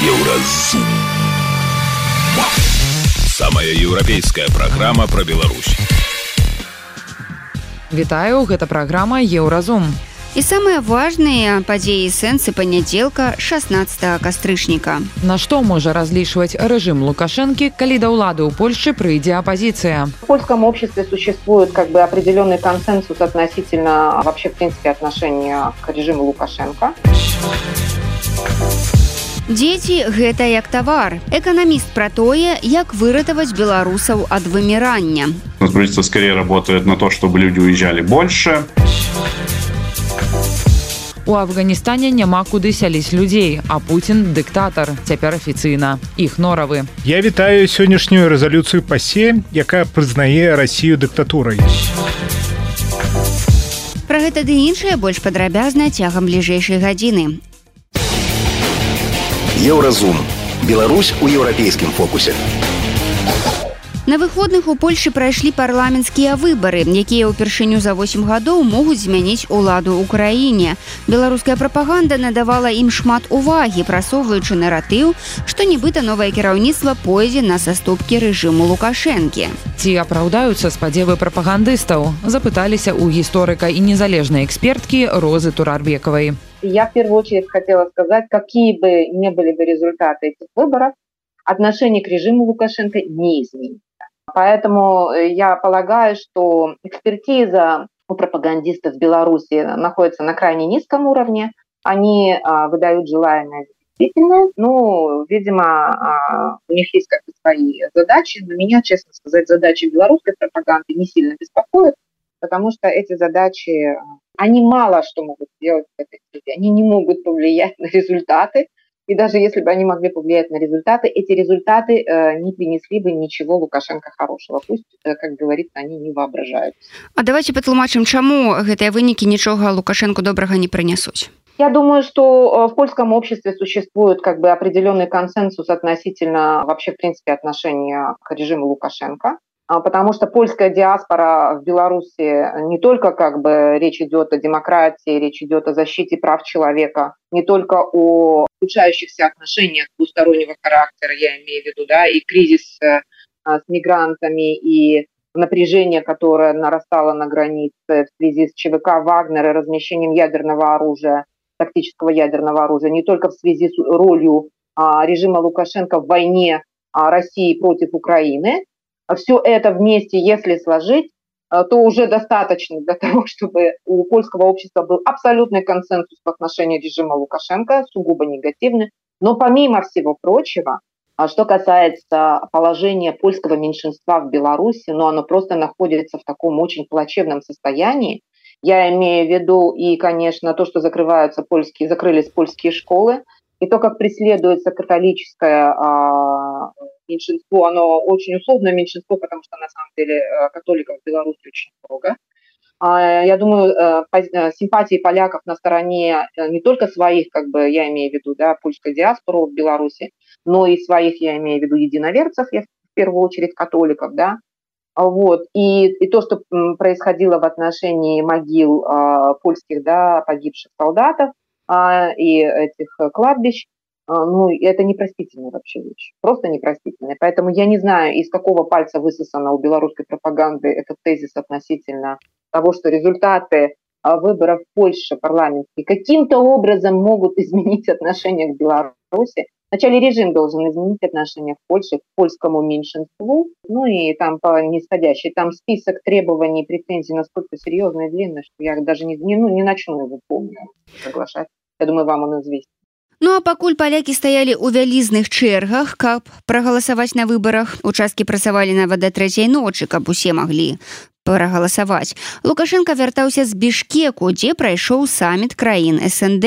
Еўразум. Самая еўрапейская праграма пра Беларусь. Вітаю, гэта праграма Еўразум. І самыя важныя падзеі сэнсы панядзелка 16 кастрычніка. На што можа разлічваць рэжым Лукашэнкі, калі да ўлады ў Польшчы прыйдзе апозіцыя? В польском обществе существует как бы определенный консенсус относительно вообще в принципе отношения к режиму Лукашенко. Дзеці гэта як тавар. Эканаміст пра тое, як выратаваць беларусаў ад вымірання. Правительство скорее работает на то, чтобы люди уезжали больше. У Афганістане няма куды сяліць людзей, а Пуін дыктатар цяпер афіцыйна. Іх норавы. Я вітаю сённяшнюю рэзалюцыю пасе, якая прызнае Расію дыктатурай. Пра гэта ды іншае больш падрабязна цягам бліжэйшай гадзіны. Еўразум. Беларусь у еўрапейскім фокусе. На выходных у Польшы прайшлі парламенцкія выбары, якія ўпершыню за 8 гадоў могуць змяніць уладу ў краіне. Беларуская прапаганда надавала ім шмат увагі, прасоўваючы наратыў, што нібыта новае кіраўніцтва пойдзе на саступкі рэжыму лукашэнкі. Ці апраўдаюцца спадзевы прапагандыстаў, запыталіся ў гісторыка і незалежнай эксперткі Розы Турарбекавай. Я в первую очередь хотела сказать, какие бы ни были бы результаты этих выборов, отношение к режиму Лукашенко не изменится. Поэтому э, я полагаю, что экспертиза у пропагандистов Беларуси находится на крайне низком уровне. Они а, выдают желаемое действительное. Ну, видимо, а, у них есть как-то свои задачи. Но меня, честно сказать, задачи белорусской пропаганды не сильно беспокоят, потому что эти задачи, они мало что могут сделать в этой среде. Они не могут повлиять на результаты. И даже если бы они могли повлиять на результаты, эти результаты э, не принесли бы ничего Лукашенко хорошего. Пусть, э, как говорится, они не воображают. А давайте патлумачым, чаму гэтыя вынікі нічога Лукашенко добрага не прынясуць. Я думаю, что в польском обществе существует как бы определенный консенсус относительно вообще, в принципе, отношения к режиму Лукашенко. А, потому что польская диаспора в Беларуси не только как бы речь идет о демократии, речь идет о защите прав человека, не только о ухудшающихся отношениях двустороннего характера, я имею в виду, да, и кризис э, с мигрантами, и напряжение, которое нарастало на границе в связи с ЧВК «Вагнер» и размещением ядерного оружия, тактического ядерного оружия, не только в связи с ролью а, режима Лукашенко в войне а, России против Украины, все это вместе, если сложить, э, то уже достаточно для того, чтобы у польского общества был абсолютный консенсус в отношении режима Лукашенко, сугубо негативный. Но помимо всего прочего, а что касается положения польского меньшинства в Беларуси, ну, оно просто находится в таком очень плачевном состоянии. Я имею в виду и, конечно, то, что закрываются польские, закрылись польские школы, и то, как преследуется католическое а, меньшинство, оно очень условное меньшинство, потому что на самом деле э, католиков в Беларуси очень много. А, я думаю, э, э, симпатии поляков на стороне не только своих, как бы я имею в виду, да, польской диаспору в Беларуси, но и своих, я имею в виду, единоверцев, я в первую очередь католиков, да, вот. И, и то, что происходило в отношении могил э, польских да, погибших солдатов и этих кладбищ, а, ну, это непростительная вообще вещь, просто непростительная. Поэтому я не знаю, из какого пальца высосано у белорусской пропаганды этот тезис относительно того, что результаты а, выборов в Польше парламентские каким-то образом могут изменить отношение к Беларуси. Вначале режим должен изменить отношение в Польше к польскому меньшинству, ну и там по нисходящей. Там список требований, претензий настолько серьезный и длинный, что я даже не, не, ну, не начну его помню соглашать. Я думаю, вам он известен. Ну а пакуль палякі стаялі ў вялізных чэргах, каб прагаласаваць на выбарах, участкі працавалі нават да трэцяй ночы, каб усе маглі прагаласаваць. Лукашенко вяртаўся з бішкеку, дзе прайшоў саміт краін СНД.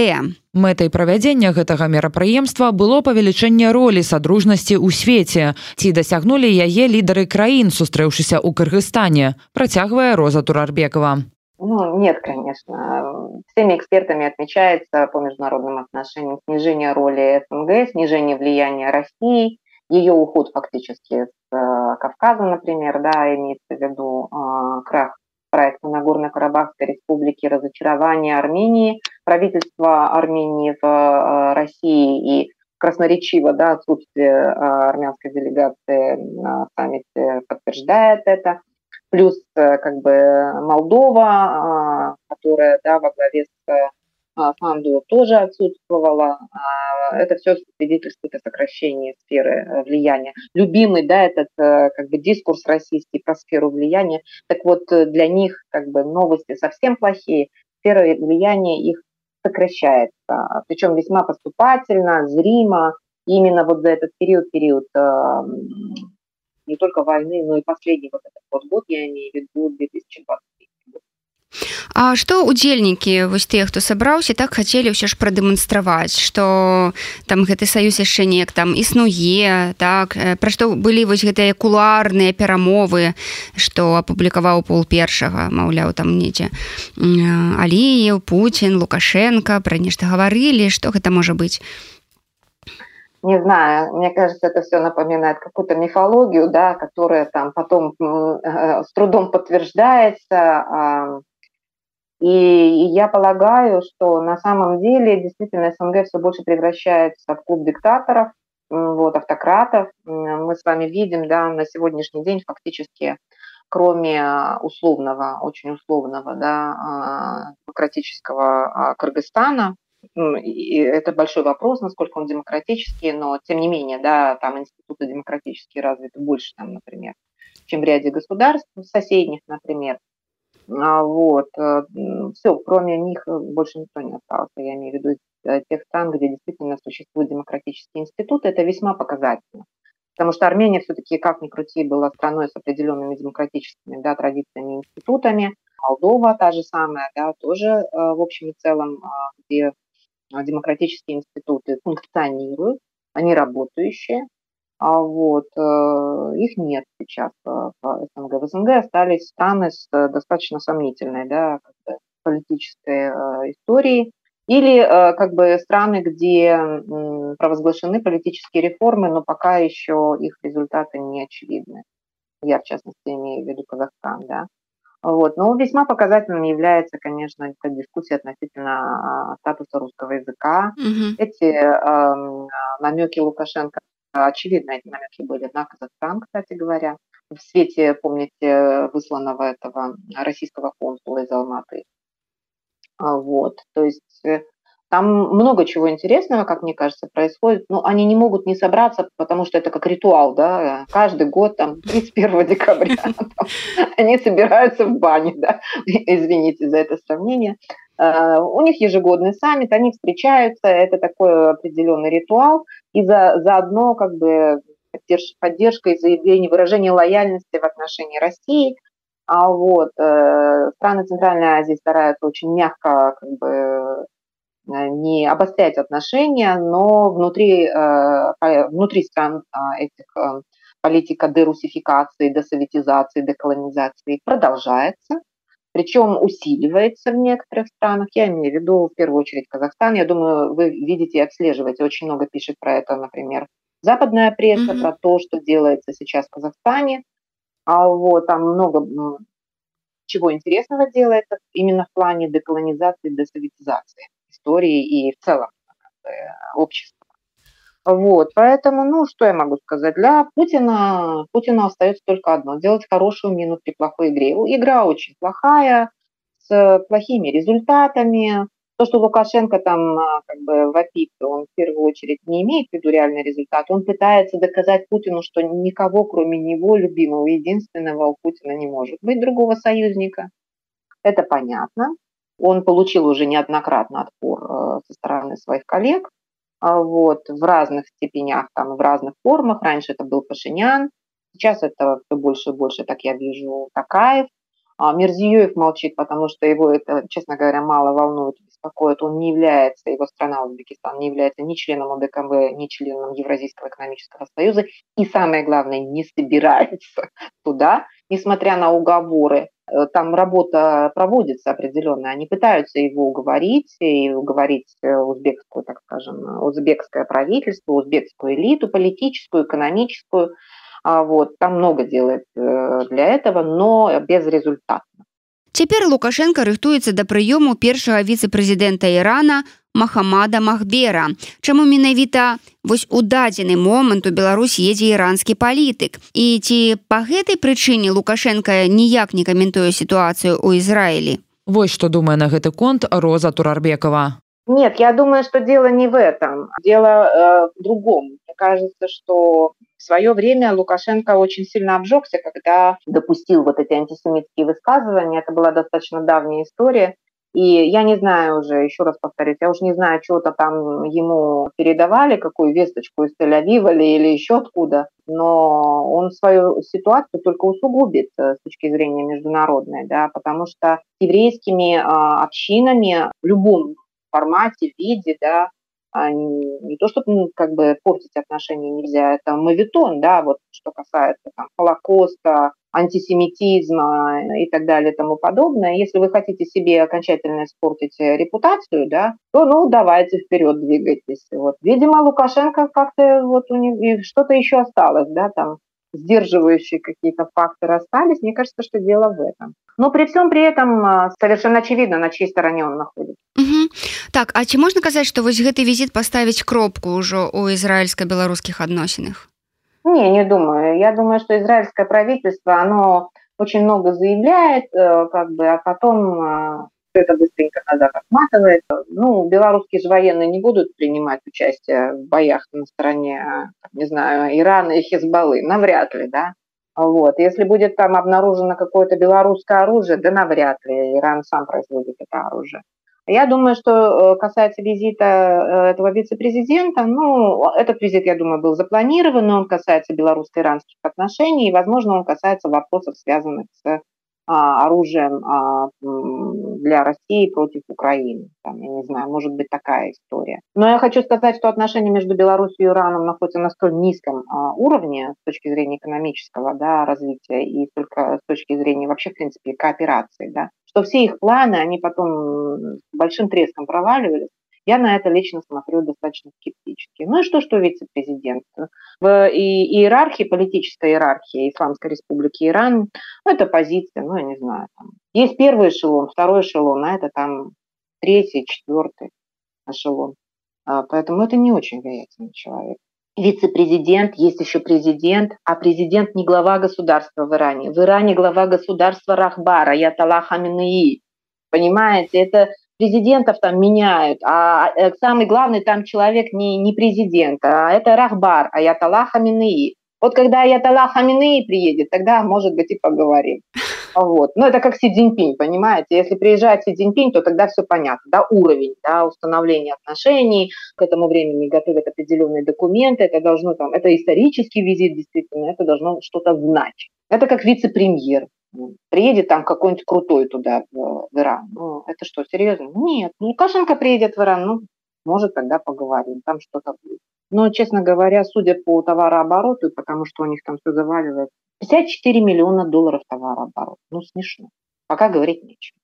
Мэтай правядзення гэтага мерапрыемства было павелічэнне ролі садружнасці ў свеце. Ці дасягнулі яе лідары краін, сустрэўшыся ў Кыргызстане, працягвае Роза Турарбекова. Ну, нет, конечно. Всеми экспертами отмечается по международным отношениям снижение роли СНГ, снижение влияния России, ее уход фактически с э, Кавказа, например, да, имеется в виду э, крах проекта Нагорно-Карабахской республики, разочарование Армении, правительство Армении в э, России и красноречиво, да, отсутствие армянской делегации на саммите подтверждает это. Плюс как бы Молдова, которая да, во главе с Фанду тоже отсутствовала. Это все свидетельствует о сокращении сферы влияния. Любимый, да, этот как бы дискурс российский про сферу влияния. Так вот, для них как бы новости совсем плохие. Сфера влияния их сокращается, причем весьма поступательно, зримо. именно вот за этот период, период э, не только войны, но и последний вот этот вот год, я имею в виду 2020 А што удзельнікі вось тыя хто сабраўся так хацелі ўсё ж прадэманстраваць што там гэты саюз яшчэ неяк там існуе так пра што былі вось гэтыя кулуарныя перамовы што апублікаваў пол першага маўляў там недзе алеев Путін лукашенко пра нешта гаварылі што гэта можа быць не знаю, мне кажется, это все напоминает какую-то мифологию, да, которая там потом э, с трудом подтверждается. И я полагаю, что на самом деле действительно СНГ все больше превращается в клуб диктаторов, вот, автократов. Мы с вами видим, да, на сегодняшний день фактически, кроме условного, очень условного, да, а, демократического а, Кыргызстана, и это большой вопрос, насколько он демократический, но тем не менее, да, там институты демократические развиты больше, там, например, чем в ряде государств соседних, например. А, вот. Э, Все, кроме них э, больше никто не остался. Я имею в виду э, тех стран, где действительно существуют демократические институты. Это весьма показательно. Потому что Армения все-таки, как ни крути, была страной с определенными демократическими да, традициями и институтами. Молдова та же самая, да, тоже в общем и целом, где демократические институты функционируют, они работающие, а вот э, их нет сейчас в СНГ. В СНГ остались страны с э, достаточно сомнительной да, политической э, историей, или как бы страны, где провозглашены политические реформы, но пока еще их результаты не очевидны. Я, в частности, имею в виду Казахстан, да. Вот. Но весьма показательным является, конечно, эта дискуссия относительно статуса русского языка. Угу. Эти э, намеки Лукашенко Очевидно, эти намеки были на Казахстан, кстати говоря. В свете, помните, высланного этого российского консула из Алматы. А, вот, то есть э, там много чего интересного, как мне кажется, происходит. Но они не могут не собраться, потому что это как ритуал, да. Каждый год, там, 31 декабря, они собираются в бане, да. Извините за это сравнение. А, у них ежегодный саммит, они встречаются, это такой определенный ритуал, и за, заодно как бы поддерж, поддержка и заявление, выражение лояльности в отношении России. А вот э, страны Центральной Азии стараются очень мягко как бы не обострять отношения, но внутри, э, внутри стран этих политика дерусификации, десоветизации, деколонизации продолжается причем усиливается в некоторых странах. Я имею в виду в первую очередь Казахстан. Я думаю, вы видите и отслеживаете. Очень много пишет про это, например, западная пресса, mm-hmm. про то, что делается сейчас в Казахстане. А вот там много чего интересного делается именно в плане деколонизации, десоветизации истории и в целом общества. Вот, поэтому, ну, что я могу сказать? Для Путина, Путину остается только одно – делать хорошую мину при плохой игре. Игра очень плохая, с плохими результатами. То, что Лукашенко там а, как бы вопит, он в первую очередь не имеет в виду реальный результат. Он пытается доказать Путину, что никого, кроме него, любимого, единственного у Путина не может быть другого союзника. Это понятно. Он получил уже неоднократно отпор э, со стороны своих коллег – а, вот, в разных степенях, там, в разных формах. Раньше это был Пашинян, сейчас это все больше и больше, так я вижу, Такаев. А Мирзиёев молчит, потому что его это, честно говоря, мало волнует, беспокоит. Он не является, его страна Узбекистан не является ни членом ОДКБ, ни членом Евразийского экономического союза. И самое главное, не собирается туда, несмотря на уговоры там работа проводится определенная, они пытаются его уговорить и уговорить э, узбекскую, так скажем, узбекское правительство, узбекскую элиту политическую, экономическую. А вот, там много делает э, для этого, но безрезультатно. Цяпер Лукашенко рыхтуецца да прыёму першага віцэ-прэзідэнта Ірана Махамада махбера чаму менавіта вось у дадзены момант у Беларусь едзе іранскі палітык і ці па гэтай прычыне лукашенко ніяк не каментуе сітуацыю ў Ізраілі Вось што думае на гэты конт роза турарбекова Нет, я думаю, что дело не в этом. Дело э, в другом. Мне кажется, что в свое время Лукашенко очень сильно обжегся, когда допустил вот эти антисемитские высказывания. Это была достаточно давняя история. И я не знаю уже, еще раз повторюсь, я уже не знаю, что-то там ему передавали, какую весточку из Тель-Авива или еще откуда, но он свою ситуацию только усугубит э, с точки зрения международной, да, потому что еврейскими а, общинами в любом формате, виде, да, а не, то, чтобы ну, как бы портить отношения нельзя, это мавитон, да, вот что касается там, Холокоста, антисемитизма и так далее и тому подобное. Если вы хотите себе окончательно испортить репутацию, да, то, ну, давайте вперед двигайтесь. Вот. Видимо, Лукашенко как-то вот у них что-то еще осталось, да, там сдерживающие какие-то факторы остались. Мне кажется, что дело в этом. Но при всем при этом а, совершенно очевидно, на чьей стороне он находится. Угу. Так, а ці можна казаць, што вось гэты візіт паставіць кропку ўжо ў ізраільска-беларускіх адносінах? Не, не думаю. Я думаю, что израильское правительство, оно очень много заявляет, э, как бы, а потом а, это быстренько назад отматывает. Ну, белорусские же военные не будут принимать участие в боях на стороне, не знаю, Ирана и Хизбаллы. Навряд ли, да. Вот. Если будет там обнаружено какое-то белорусское оружие, да навряд ли. Иран сам производит это оружие. Я думаю, что э, касается визита э, этого вице-президента, ну, этот визит, я думаю, был запланирован, но он касается белорусско-иранских отношений, и, возможно, он касается вопросов, связанных с а, оружием а, для России против Украины. Там, я не знаю, может быть такая история. Но я хочу сказать, что отношения между Беларусью и Ираном находятся на столь низком а, уровне с точки зрения экономического да, развития и только с точки зрения вообще, в принципе, кооперации, да, что все их планы, они потом большим треском проваливались. Я на это лично смотрю достаточно скептически. Ну и что, что вице-президент? В иерархии, политической иерархии Исламской Республики Иран, ну, это позиция, ну, я не знаю, там, есть первый эшелон, второй эшелон, а это там третий, четвертый эшелон. А, поэтому это не очень влиятельный человек. Вице-президент, есть еще президент, а президент не глава государства в Иране. В Иране глава государства Рахбара, Яталах Аминии. Понимаете, это президентов там меняют, а э, самый главный там человек не, не президент, а это Рахбар, Аятолла Хаминеи. Вот когда Аятолла Хаминеи приедет, тогда, может быть, и поговорим. Вот. Но это как Си Цзиньпинь, понимаете? Если приезжает Си Цзиньпинь, то тогда все понятно, да, уровень, да, установления отношений, к этому времени готовят определенные документы, это должно там, это исторический визит, действительно, это должно что-то значить. Это как вице-премьер, приедет там какой-нибудь крутой туда, в, в Иран. Ну, это что, серьезно? Нет. Ну, Лукашенко приедет в Иран, ну, может, тогда поговорим, там что-то будет. Но, честно говоря, судя по товарообороту, потому что у них там все заваливает, 54 миллиона долларов товарооборот. Ну, смешно. Пока говорить нечего.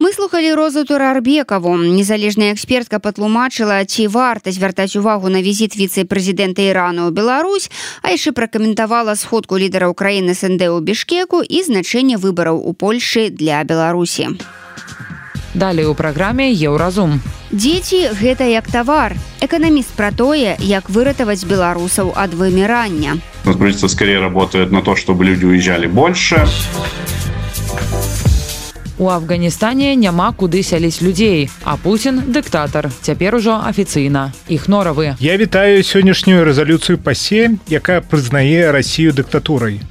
Мы слухали розу турарбекаву незалежная экспертка патлумачыла ці варта звяртаць увагу на візіт віцэ-прэзідэнта ірану ў Беларусь а яшчэ пракаментавала сходку лідара ўкраіны сэнД у бішкеку і значэнне выбараў у Польшы для Беларусі. Далей у праграме еўразум дзеці гэта як тавар. Эканаміст пра тое як выратаваць беларусаў ад вымірання. Правительство скорее работает на то чтобы люди уезжали больше У Афганістане няма куды сяліць людзей, а Пуін дыктатар. Цяпер ужо афіцыйна. Іх норавы. Я вітаю сённяшнюю рэзалюцыю пасе, якая прызнае Расію дыктатурай.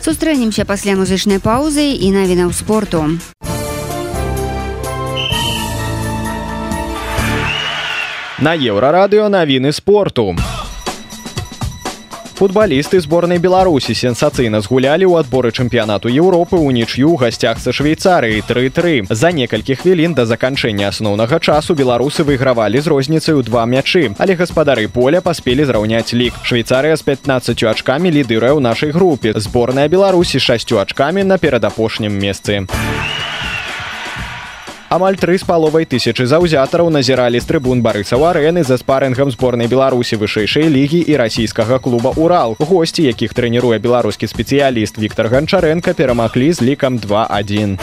Сустрэнемся пасля музычнай паўзы і навінаў спорту. На еўрарадыё навіны спорту футбалісты зборнай беларусі сенсацыйна згулялі ў адборы чэмпіянату еўропы ў нічю гасцях са швейцарыі тры-тры за некалькі хвілін да заканчэння асноўнага часу беларусы выйгравалі з розніцай у два мячы але гаспадары поля паспелі зраўняць лік швейцарыя з 15 ачкамі лідырая ў нашай групе зборная беларусі шасцю ачкамі на перадапошнім месцы а Амаль тры з паловай тысячы заўзятараў назіралі з трыбун барысаў арэны за спарынгам зборнай беларусі вышэйшай лігі і расійскага клуба урал госці якіх трэніруе беларускі спецыяліст Віктор ганчаренко перамаглі з лікам 21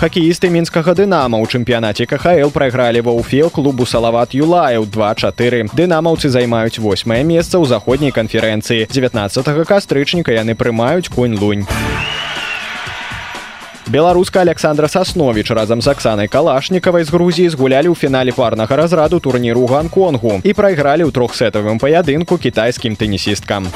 хакеісты мінскага дынама ў чэмпіянаце кхл прайгралі ва ўфе клубу салават юлаяў 24 дынамаўцы займаюць восьмае месца ў заходняй канферэнцыі. 19 кастрычніка яны прымаюць конь лунь беларуска александра саснович разам з аксанай калашнікавай з грузіі згулялі ў фінале парнага разраду турніру гонконгу і прайгралі ў трохсетавым паядынку кітайскім тэнісісткам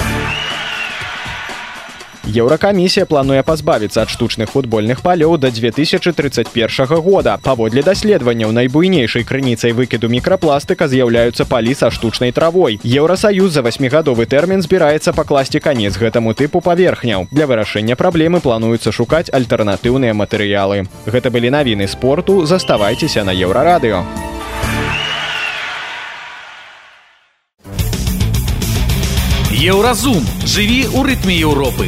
Еўракамісія плануе пазбавіцца ад штучных футбольных палёў да 2031 года. Паводле даследаванняў найбуйнейшай крыніцай выкіду мікрапластыка з'яўляюцца палі са штучнай травой. Еўрасаюз за васьмігадовы тэрмін збіраецца пакласці канец гэтаму тыпу паверхняў. Для вырашэння праблемы плануецца шукаць альтэрнатыўныя матэрыялы. Гэта былі навіны спорту, заставайцеся на еўрарадыё. Еўразум жыві ў рытме Еўропы.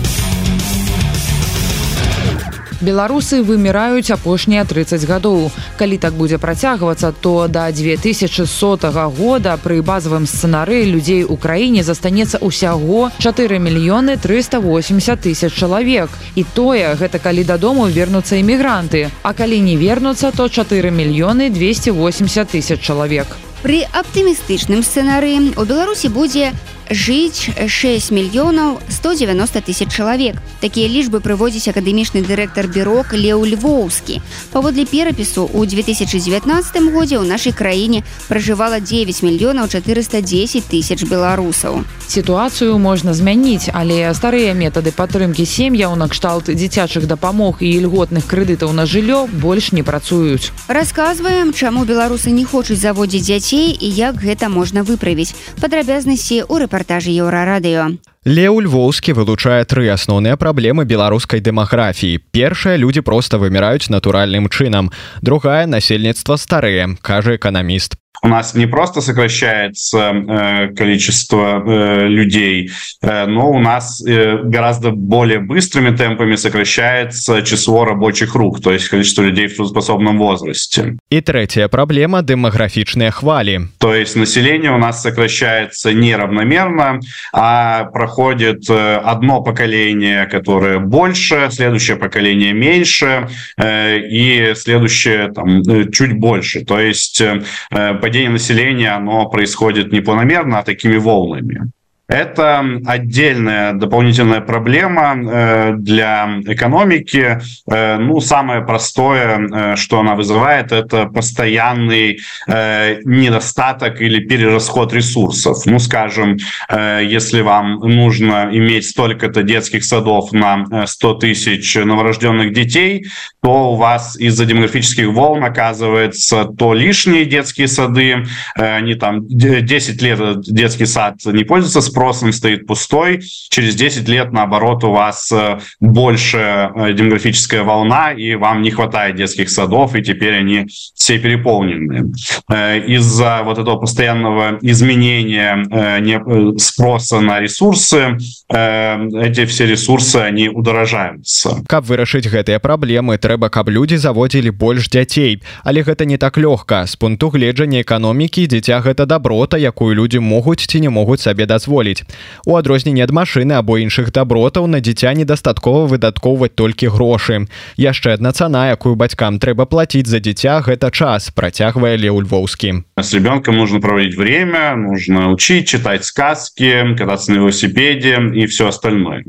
Беларусы выміраюць апошнія 30 гадоў. Калі так будзе працягвацца, то да 2100 года пры базавым сцэнары людзей у краіне застанецца ўсяго 4 мільёны 380 тысяч чалавек. І тое гэта калі дадому вернуцца імігранты. А калі не вернуцца, то 4 мільёны 280 тысяч чалавек. Пры аптымістычным сцэнарыі у Беларусі будзе жыць 6 мільёнаў 190 тысяч чалавек. Такія лічбы прыводзіць акадэмічны дырэктар бюрок Леў Львоўскі. Паводле перапісу ў 2019 годзе ў нашай краіне пражывала 9 мільёнаў 410 тысяч беларусаў. Сітуацыю можна змяніць, але старыя метады падтрымкі сем'яў накшталт дзіцячых дапамог і льготных крэдытаў на жыллё больш не працуюць. Расказваем, чаму беларусы не хочуць заводзіць дзяцей і як гэта можна выправіць. Падрабязнасці ў рэпартажы рэпартажы еўрарадыё. Леў Львоўскі вылучае тры асноўныя праблемы беларускай дэмаграфіі. Першая людзі проста выміраюць натуральным чынам. Другая насельніцтва старые, кажа эканаміст у нас не просто сокращается э, количество э, людей, э, но у нас э, гораздо более быстрыми темпами сокращается число рабочих рук, то есть количество людей в трудоспособном возрасте. И третья проблема – демографичные хвали. То есть население у нас сокращается неравномерно, а проходит э, одно поколение, которое больше, следующее поколение меньше, э, и следующее там, э, чуть больше. То есть э, падение населения, оно происходит не планомерно, а такими волнами. Это отдельная дополнительная проблема э, для экономики. Э, ну, самое простое, э, что она вызывает, это постоянный недостаток или перерасход ресурсов. Ну, скажем, если вам нужно иметь столько-то детских садов на 100 тысяч новорожденных детей, то у вас из-за демографических волн оказывается то лишние детские сады, они там 10 лет детский сад не пользуется спросом, стоит пустой, через 10 лет, наоборот, у вас э, больше э, демографическая волна, и вам не хватает детских садов, и теперь они все переполнены. Э, из-за вот этого постоянного изменения спроса на ресурсы, эти все ресурсы, они удорожаются. Каб вырашыць гэтыя праблемы, трэба, каб людзі заводзілі больш дзяцей. Але гэта не так лёгка. З пункту гледжання эканомікі дзіця гэта даброта, якую людзі могуць ці не могуць сабе дазволіць Робіць. У адрозненне ад машыны або іншых дабротаў на дзіця недастаткова выдаткоўваць толькі грошы. Яшчэ адна цана, якую бацькам трэба плаціць за дзіця гэта час, працягвае Леў Львоўскі. С ребенком нужно проводить время, нужно учить, читать сказки, кататься на велосипеде и все остальное.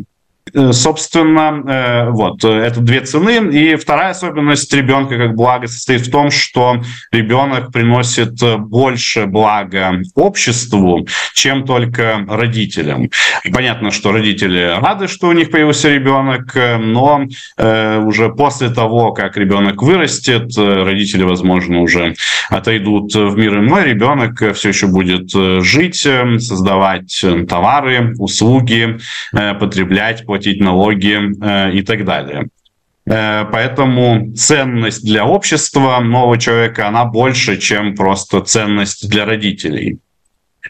Э, собственно, э, вот, это две цены. И вторая особенность ребенка как блага состоит в том, что ребенок приносит больше блага обществу, чем только родителям. Понятно, что родители рады, что у них появился ребенок, но э, уже после того, как ребенок вырастет, родители, возможно, уже отойдут в мир иной, ребенок все еще будет жить, создавать товары, услуги, потреблять, платить налоги э, и так далее. Э, поэтому ценность для общества нового человека, она больше, чем просто ценность для родителей.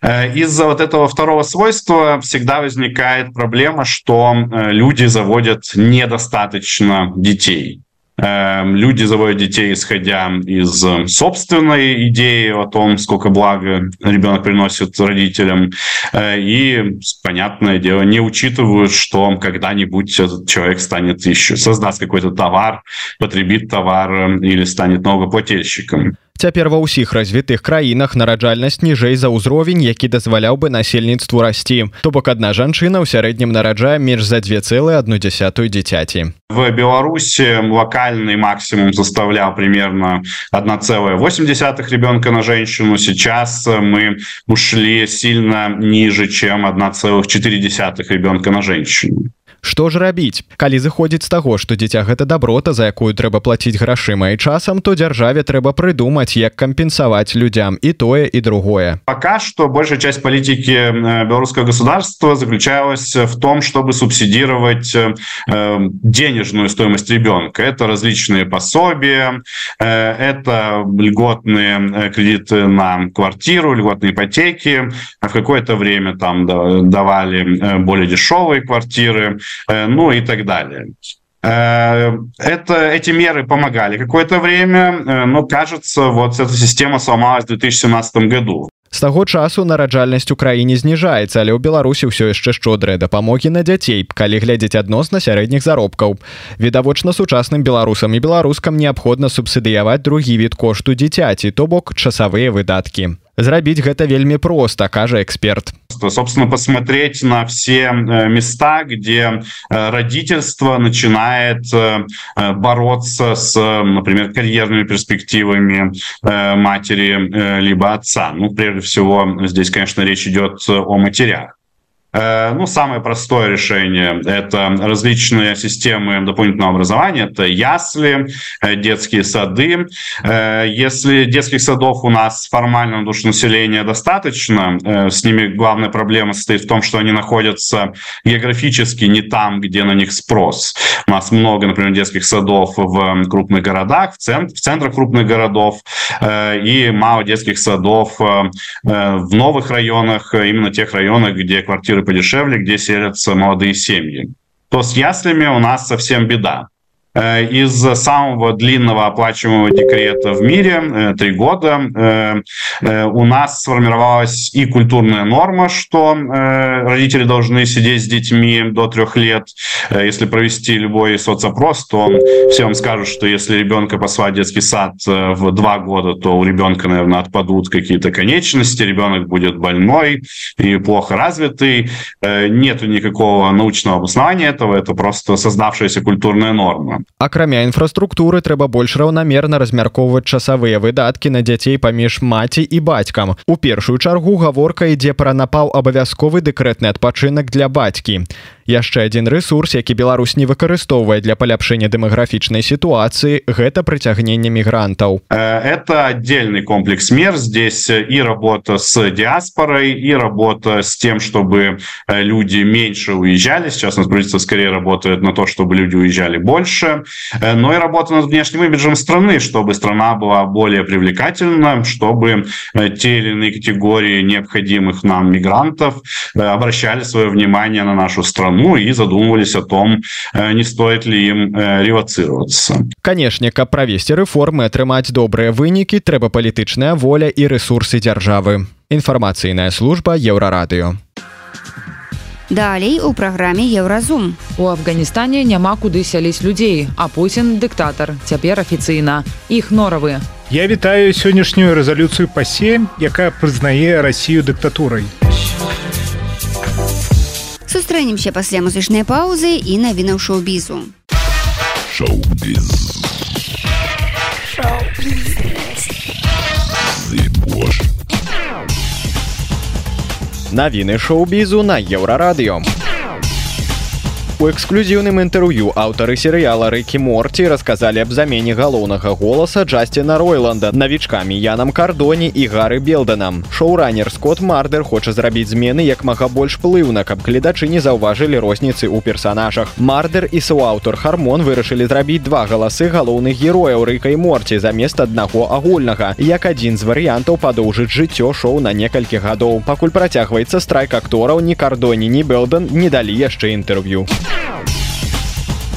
Э, из-за вот этого второго свойства всегда возникает проблема, что люди заводят недостаточно детей. Эм, люди заводят детей, исходя из собственной идеи о том, сколько блага ребенок приносит родителям. Э, и, понятное дело, не учитывают, что когда-нибудь этот человек станет еще, создаст какой-то товар, потребит товар э, или станет налогоплательщиком. Цяпер ва ўсіх развітых краінах нараджальнасць ніжэй за ўзровень, які дазваляў бы насельніцтву расці. То бок адна жанчына ў сярэднім нараджае менш за 2,1 дзіцяці. В Беларуси локальный максимум составлял примерно 1,8 ребенка на женщину. Сейчас мы ушли сильно ниже, чем 1,4 ребенка на женщину. Што ж рабіць калі зыходзіць з таго што дзіця гэта даброта за якую трэба плаціць грашыма і часам то дзяржаве трэба прыдумаць як кампенсаваць людзям і тое і другое пока что большая часть политики э, белорусского государства заключалась в том чтобы субсидировать э, денежную стоимость ребенка это различные пособия э, это льготные кредиты на квартиру льготные ипотеки в какое-то время там давали более дешевые квартиры Э, Ну и так далее. Э, это, эти меры помогали какое-то время, э, но кажется, вот эта система сломалась в 2017 году. З таго часу нараджальнасць у краіне зніжаецца, але ў Беларусі ўсё яшчэ шчодрыя дапамогі на дзяцей, калі глядзець адносна сярэдніх заробкаў. Відавочна сучасным беларусам і беларускам неабходна субсідыяваць другі від кошту дзіцяці, то бок часавыя выдаткі. Зрабіць гэта вельмі проста, кажа эксперт. Собственно, посмотреть на все э, места, где э, родительство начинает э, бороться с, например, карьерными перспективами матери либо отца. Ну, прежде всего, здесь, конечно, речь идет о матерях. Э, ну, самое простое решение – это различные системы дополнительного образования. Это ясли, э, детские сады. Э, если детских садов у нас формально душ населения достаточно, с ними главная проблема состоит в том, что они находятся географически не там, где на них спрос. У нас много, например, детских садов в крупных городах, в, центр, в центрах крупных городов, и мало детских садов в новых районах, именно тех районах, где квартиры подешевле, где селятся молодые семьи. То с яслями у нас совсем беда. Э, из самого длинного оплачиваемого декрета в мире, э, три года, э, у нас сформировалась и культурная норма, что родители должны сидеть с детьми до трех лет. Если провести любой соцопрос, то все вам скажут, что если ребенка послать в детский сад в два года, то у ребенка, наверное, отпадут какие-то конечности, ребенок будет больной и плохо развитый. Нету никакого научного обоснования этого, это просто создавшаяся культурная норма. Акрамя інфраструктуры трэба больш раўнамерна размяркоўваць часавыя выдаткі на дзяцей паміж маці і бацькам. У першую чаргу гаворка ідзе пра напаў абавязковы дэкрэтны адпачынак для бацькі яшчэ один ресурс які Беларусь не выкарыстоўвае для паляпшэння дэмаграфічнай сітуацыі гэта прыцягнення мігрантаў э, это отдельный комплекс мер здесь и работа с диаспорой и работа с тем чтобы э, люди меньше уезжали сейчас у нас правительство скорее работает на то чтобы люди уезжали больше э, но и работа над внешним имиджем страны чтобы страна была более привлекательна чтобы те или иные категории необходимых нам мигрантов обращали свое внимание на нашу страну Ну и задумывались о том э, не стоит ли им э, ревацироваться канешне каб правесці рэформы атрымаць добрыя вынікі трэба палітычная воля і ресурсы дзяржавы інфармацыйная служба еўрарадыё Далей у праграме еўразум у афганістане няма куды сяліць людзей а Пуін дыктатар цяпер афіцыйна. Іх норавы. Я вітаю сённяшнюю рэзалюцыю пасе якая прызнае Росію дыктатурай сустрэнемся пасля музычнай паўзы і навінаў шоу-бізу навіны шоу-бізу на еўрарадыё У эксклюзіўным інтэрв'ю аўтары серыяла рэкі морці расказалі аб замене галоўнага голаса Джасціна Ройланда навічкамі Янам кардоні і гары белданам. Шоуранер Скотт Мардер хоча зрабіць змены як мага больш плыўна, каб гледачы не заўважылі розніцы ў персанажах. Мардер і суаўтор Хармон вырашылі зрабіць два галасы галоўных герояў рэкай морці замест аднаго агульнага. Як адзін з варыянтаў падоўжыць жыццё шоу на некалькі гадоў. Пакуль працягваецца страйк актораў ні кардоні, ні белдан не далі яшчэ інтэрв'ю. Ow!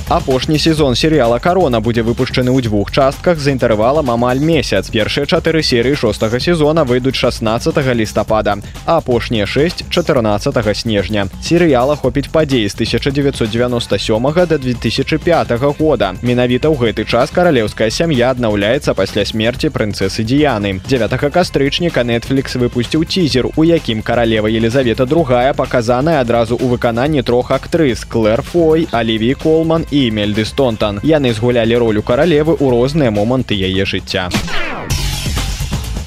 апошні сезон серыяла карона будзе выпушчаны ў двух частках за інтэрвалам амаль месяц першыя чатыры серыі шостага сезона выйдуць 16 лістапада а апошнія 6 14 снежня серыяла хопіць падзеі з 1997 до 2005 года менавіта ў гэты час каралеўская сям'я аднаўляецца пасля смерти прынцесы дзеяны 9 кастрычніка netflix выпусціў цізер у якім каралева елизавета другая паказаная адразу у выкананні трох актрыс клэр фой аліві колман і мельды стонтан яны згулялі ролю каралевы ў розныя моманты яе жыцця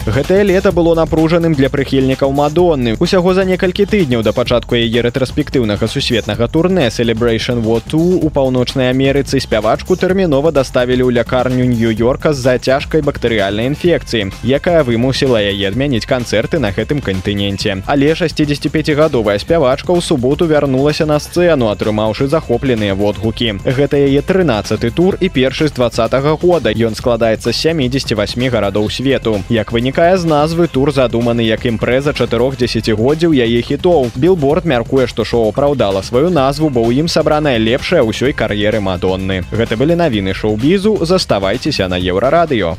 Гэтае лета было напружаным для прыхільнікаў мадонны. Усяго за некалькі тыдняў да пачатку яе рэтраспектыўнага сусветнага турне Celebration War 2 у паўночнай Амерыцы спявачку тэрмінова даставілі ў лякарню нью-йорка з-за цяжкай бактэрыяльнай інфекцыі, якая вымусіла яе адмяніць канцэрты на гэтым кантыненце. Але 65гадовая спявачка ў суботу вярнулася на сцэну, атрымаўшы захопленыя водгукі. Гэта яе 13 тур і першы з два -го года. Ён складаецца з 78 гарадоў свету. Як вынік вынікае з назвы тур задуманы як імпрэза чатырох дзесяцігоддзяў яе хітоў. Билборд мяркуе што шоу апраўдала сваю назву бо ў ім сабраная лепшая ўсёй кар'еры мадонны. Гэта былі навіны шоу-бізу. Заставайцеся на еўрарадыё.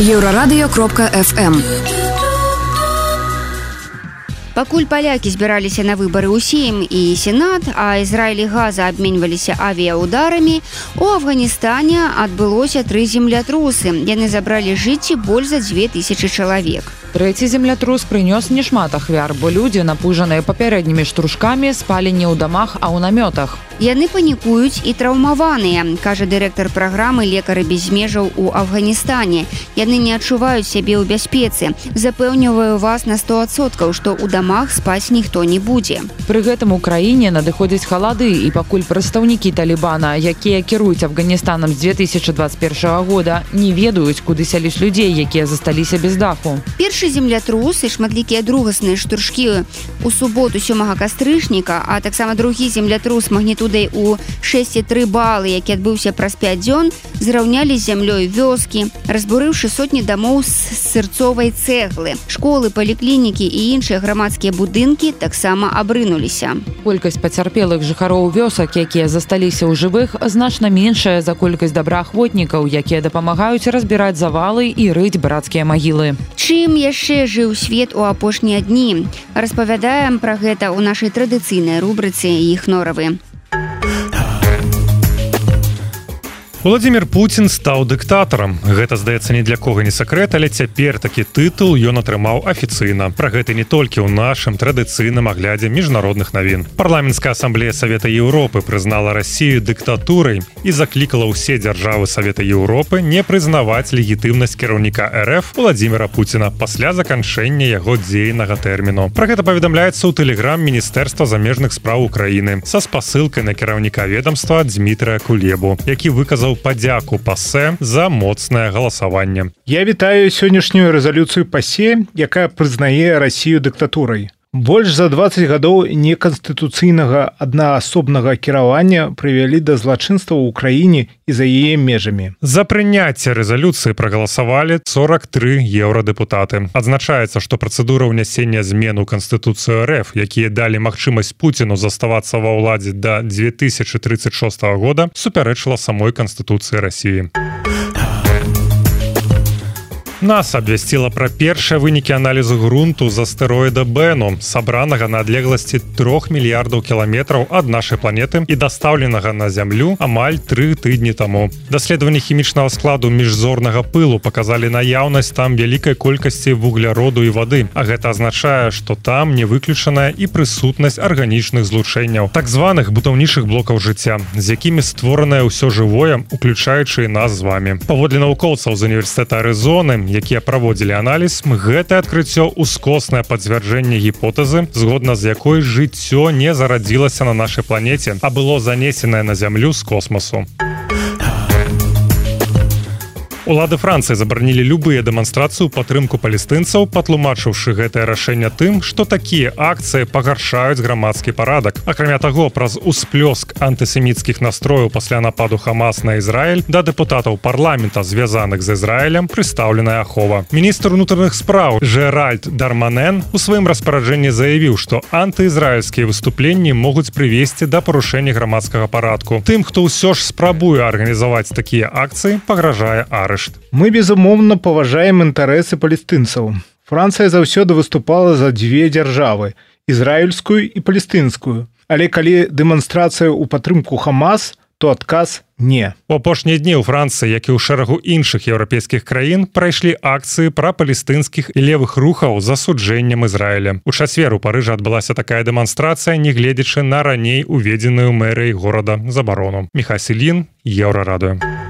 Еўрарадыё кропка фм у пакуль палякі збіраліся на выбары ўсім і сенат а ізраілі газа абменьваліся авіяударамі у афганістане адбылося тры землятрусы яны забралі жыцці больш за 2000 чалавек Трэці землятрус прынёс немат ахвяр, бо людзі, напужаныя папярэднімі штуршкамі спалі не ў дамах, а ў намётах. Яны панікуюць і траўмаваныя, кажа дырэктар праграмы лекары без межаў у Афганістане. Яны не адчуваюць сябе ў бяспецы. Запэўніваю вас на 100соткаў, што ў дамах спаць ніхто не будзе. Пры гэтым у краіне надыходзяць халады і пакуль прадстаўнікі талібана, якія кіруюць Афганістанам з 2021 года, не ведаюць, куды сяліць людзей, якія засталіся без даху. Першы першы землятрусы шматлікія другасныя штуршкі у суботу сёмага кастрычніка а таксама другі землятрус магнітудай у 63 балы які адбыўся праз 5 дзён зраўнялі зямлёй вёскі разбурыўшы сотні дамоў з сырцовай цэглы школы паліклінікі і іншыя грамадскія будынкі таксама абрынуліся колькасць пацярпелых жыхароў вёсак якія засталіся ў жывых значна меншая за колькасць добраахвотнікаў якія дапамагаюць разбіраць завалы і рыць брацкія магілы чым я яшчэ жыў свет у апошнія дні распавядаем пра гэта ў нашай традыцыйнай рубрыцы іх норавы Владзімир Путін стаў дыктатарам. Гэта здаецца ні для кого не сакрэт, але цяпер такі тытул ён атрымаў афіцыйна. Пра гэта не толькі ў нашым традыцыйным аглядзе міжнародных навін. Парламенская асамблея Савета Еўропы прызнала Расію дыктатурай і заклікала ўсе дзяржавы Савета Еўропы не прызнаваць легітымнасць кіраўніка РФ Владзімира Пуціна пасля заканчэння яго дзейнага тэрміну. Пра гэта паведамляецца ў тэлеграм міністэрства замежных спраў Украіны са спасылкай на кіраўніка ведомства Дмітрая Кулебу, які выказаў выказаў падзяку пасе за моцнае галасаванне. Я вітаю сённяшнюю рэзалюцыю пасе, якая прызнае рассію дыктатурай. Больш за 20 гадоў неканстытуцыйнага аднаасобнага кіравання прывялі да злачынства ў краіне і за яе межамі. За прыняцце рэзалюцыі прагаласавалі 43 еўрадэпутаты. Адзначаецца, што працэдура ўнясення змен у канстытуцыю РФ, якія далі магчымасць Пуціну заставацца ва ўладзе да 2036 года, супярэчыла самой канстытуцыі рассіі. Нас абвясціла пра першыя вынікі аналізу грунту з астэроіда Бэну, сабранага на адлегласці трох мільярдаў кіламетраў ад нашай планеты і дастаўленага на зямлю амаль тры тыдні таму. Даследаванні хімічнага складу міжзорнага пылу паказалі наяўнасць там вялікай колькасці вугляроду і вады. А гэта азначае, што там не выключаная і прысутнасць арганічных злучэнняў, так званых бутаўнейшых блокаў жыцця, з якімі створанае ўсё жывое, уключаючы нас з вами. Паводле навукоўцаў з універсітэта Арызоны, якія праводзілі аналіз гэта адкрыццё ускоснае пацвярджэнне гіпотэзы згодна з якой жыццё не зарадзілася на нашай планеце а было занесенае на зямлю з космосу Улады Францыі забаранілі любыя дэманстрацыю падтрымку палестынцаў, патлумачыўшы гэтае рашэнне тым, што такія акцыі пагаршаюць грамадскі парадак. Акрамя таго, праз усплёск антысеміцкіх настрояў пасля нападу Хамас на Ізраіль да дэпутатаў парламента, звязаных з Ізраілем, прыстаўленая ахова. Міністр унутраных спраў Жеральд Дарманен у сваім распараджэнні заявіў, што антыізраільскія выступленні могуць прывесці да парушэння грамадскага парадку. Тым, хто ўсё ж спрабуе арганізаваць такія акцыі, пагражае Арышт. Мы безумоўна паважаем інтарэсы палестынцаў. Францыя заўсёды выступала за дзве дзяржавы ізраільскую і палестынскую. Але калі дэманстрацыя ў падтрымку Хамас, то адказ не. У апошнія дні ў Францыі, як і ў шэрагу іншых еўрапейскіх краін прайшлі акцыі пра палестынскіх і левых рухаў з асуджэннем Ізраіля. У чацвер у Парыжа адбылася такая дэманстрацыя, нягледзячы на раней уведзеную мэрыяй горада забарону. Мехасілін еўрарадыё.